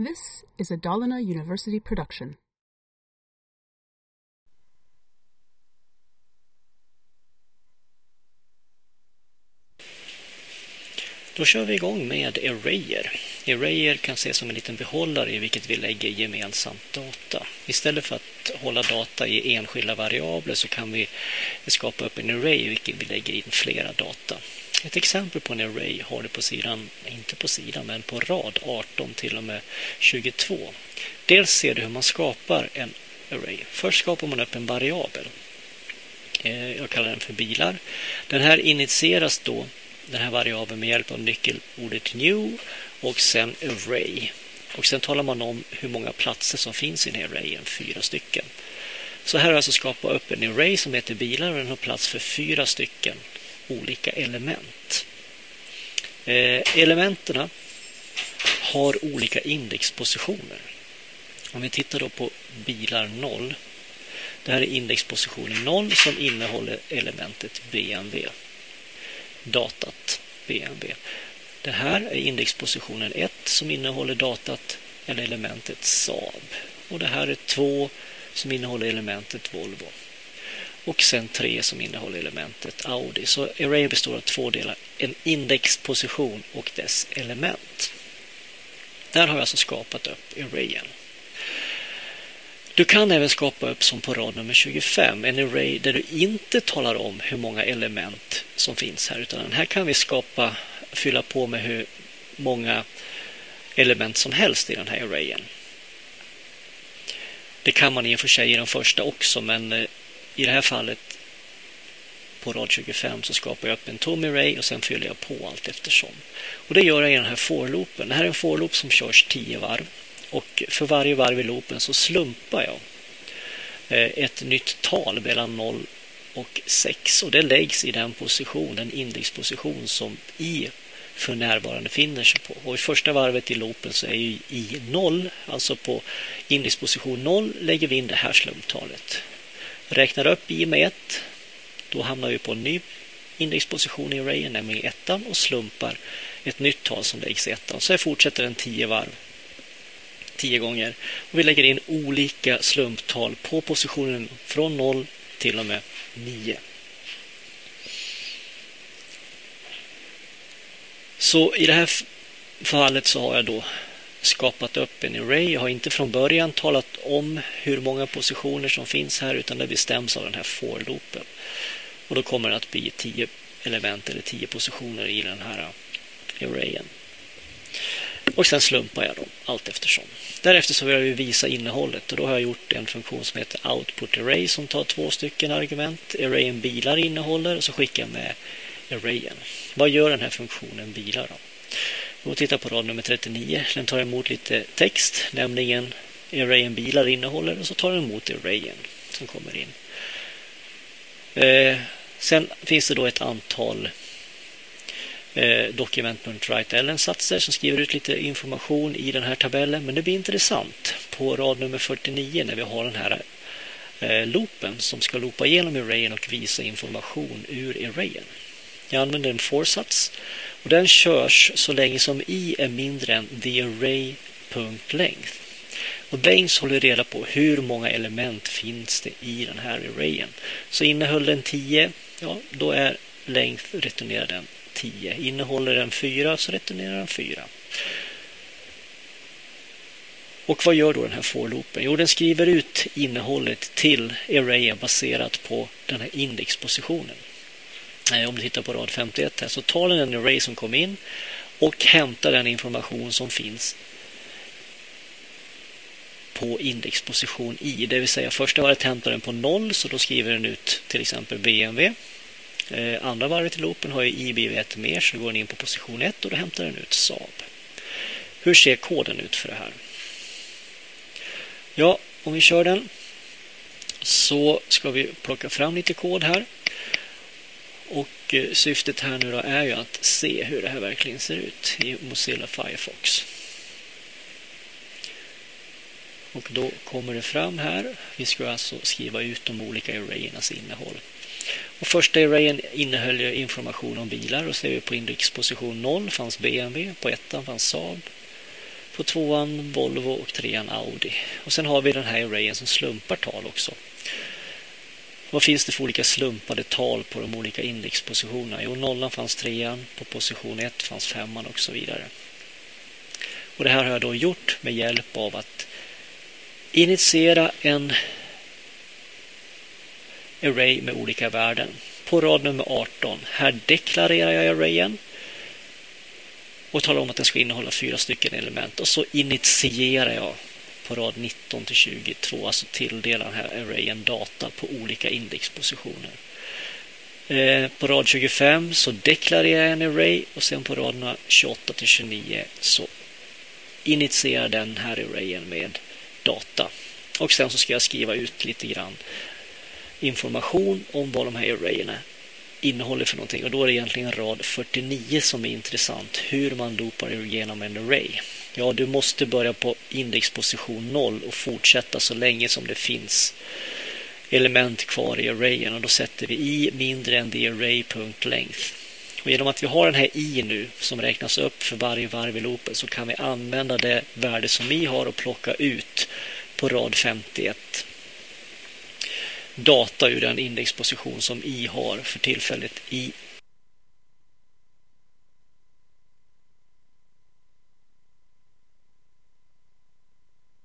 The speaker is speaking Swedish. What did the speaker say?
This is a Dalarna University production. Då kör vi igång med arrayer. Arrayer kan ses som en liten behållare i vilket vi lägger gemensamt data. Istället för att hålla data i enskilda variabler så kan vi skapa upp en array i vilken vi lägger in flera data. Ett exempel på en array har du på sidan, inte på sidan, men på rad 18 till och med 22. Dels ser du hur man skapar en array. Först skapar man upp en variabel. Eh, jag kallar den för bilar. Den här initieras då den här variabeln med hjälp av nyckelordet new och sen array. Och sen talar man om hur många platser som finns i den här arrayen, fyra stycken. Så här har jag alltså skapat upp en array som heter bilar och den har plats för fyra stycken olika element. Eh, Elementen har olika indexpositioner. Om vi tittar då på bilar 0. Det här är indexpositionen 0 som innehåller elementet BMW datat BMW. Det här är indexpositionen 1 som innehåller datat eller elementet Saab. Och det här är 2 som innehåller elementet Volvo. Och sen tre som innehåller elementet Audi. Så array består av två delar. En indexposition och dess element. Där har jag alltså skapat upp arrayen. Du kan även skapa upp som på rad nummer 25 en array där du inte talar om hur många element som finns här utan här kan vi skapa, fylla på med hur många element som helst i den här arrayen. Det kan man i och för sig i den första också men eh, i det här fallet på rad 25 så skapar jag upp en tom array och sen fyller jag på allt eftersom. Och det gör jag i den här for-loopen. Det här är en for-loop som körs 10 varv. Och för varje varv i loopen så slumpar jag eh, ett nytt tal mellan 0 och 6 och det läggs i den position, den indexposition som i för närvarande finner sig på. Och i första varvet i loopen så är ju i 0, alltså på indexposition 0 lägger vi in det här slumptalet. Räknar upp i med 1, då hamnar vi på en ny indexposition i arrayen, nämligen ettan och slumpar ett nytt tal som läggs i ettan. Så här fortsätter den 10 varv 10 gånger. Och vi lägger in olika slumptal på positionen från 0 till och med 9. Så i det här fallet så har jag då skapat upp en array. Jag har inte från början talat om hur många positioner som finns här utan det bestäms av den här for-loopen. Och då kommer det att bli 10 element eller 10 positioner i den här arrayen. Och sen slumpar jag dem allt eftersom. Därefter så vill jag visa innehållet och då har jag gjort en funktion som heter output array som tar två stycken argument. Arrayen bilar innehåller och så skickar jag med arrayen. Vad gör den här funktionen bilar då? Vi tittar på rad nummer 39. Den tar emot lite text, nämligen arrayen bilar innehåller och så tar den emot arrayen som kommer in. Eh, sen finns det då ett antal eh, document.writeln-satser som skriver ut lite information i den här tabellen. Men det blir intressant på rad nummer 49 när vi har den här eh, loopen som ska loopa igenom arrayen och visa information ur arrayen. Jag använder en for-sats och den körs så länge som i är mindre än the array.length. Och Baines håller reda på hur många element finns det i den här arrayen. Så innehöll den 10, ja då är length returnerar den 10. Innehåller den 4 så returnerar den 4. Och vad gör då den här for-loopen? Jo, den skriver ut innehållet till arrayen baserat på den här indexpositionen. Om du tittar på rad 51 här så tar den en array som kom in och hämtar den information som finns på indexposition i. Det vill säga första varvet hämtar den på 0 så då skriver den ut till exempel BMW. Eh, andra varvet i loopen har ju IBV1 mer så då går den in på position 1 och då hämtar den ut Saab. Hur ser koden ut för det här? Ja, om vi kör den så ska vi plocka fram lite kod här. Och eh, syftet här nu då är ju att se hur det här verkligen ser ut i Mozilla Firefox. Och då kommer det fram här. Vi ska alltså skriva ut de olika arrayernas innehåll. Och första arrayen innehöll information om bilar och ser vi på indexposition 0 fanns BMW, på ettan fanns Saab, På tvåan Volvo och trean Audi. Och sen har vi den här arrayen som slumpar tal också. Vad finns det för olika slumpade tal på de olika indexpositionerna? Jo, nollan fanns trean, på position 1 fanns femman och så vidare. Och det här har jag då gjort med hjälp av att initiera en array med olika värden. På rad nummer 18, här deklarerar jag arrayen och talar om att den ska innehålla fyra stycken element och så initierar jag på rad 19 till 22, alltså tilldelar den här arrayen data på olika indexpositioner. Eh, på rad 25 så deklarerar jag en array och sen på raderna 28 till 29 så initierar den här arrayen med data. Och sen så ska jag skriva ut lite grann information om vad de här arrayerna innehåller för någonting. Och då är det egentligen rad 49 som är intressant. Hur man loopar igenom en array. Ja, du måste börja på indexposition 0 och fortsätta så länge som det finns element kvar i arrayen. Och då sätter vi i mindre än the array.length. Och genom att vi har den här i nu som räknas upp för varje varv i loopen så kan vi använda det värde som i har och plocka ut på rad 51 data ur den indexposition som i har för tillfället i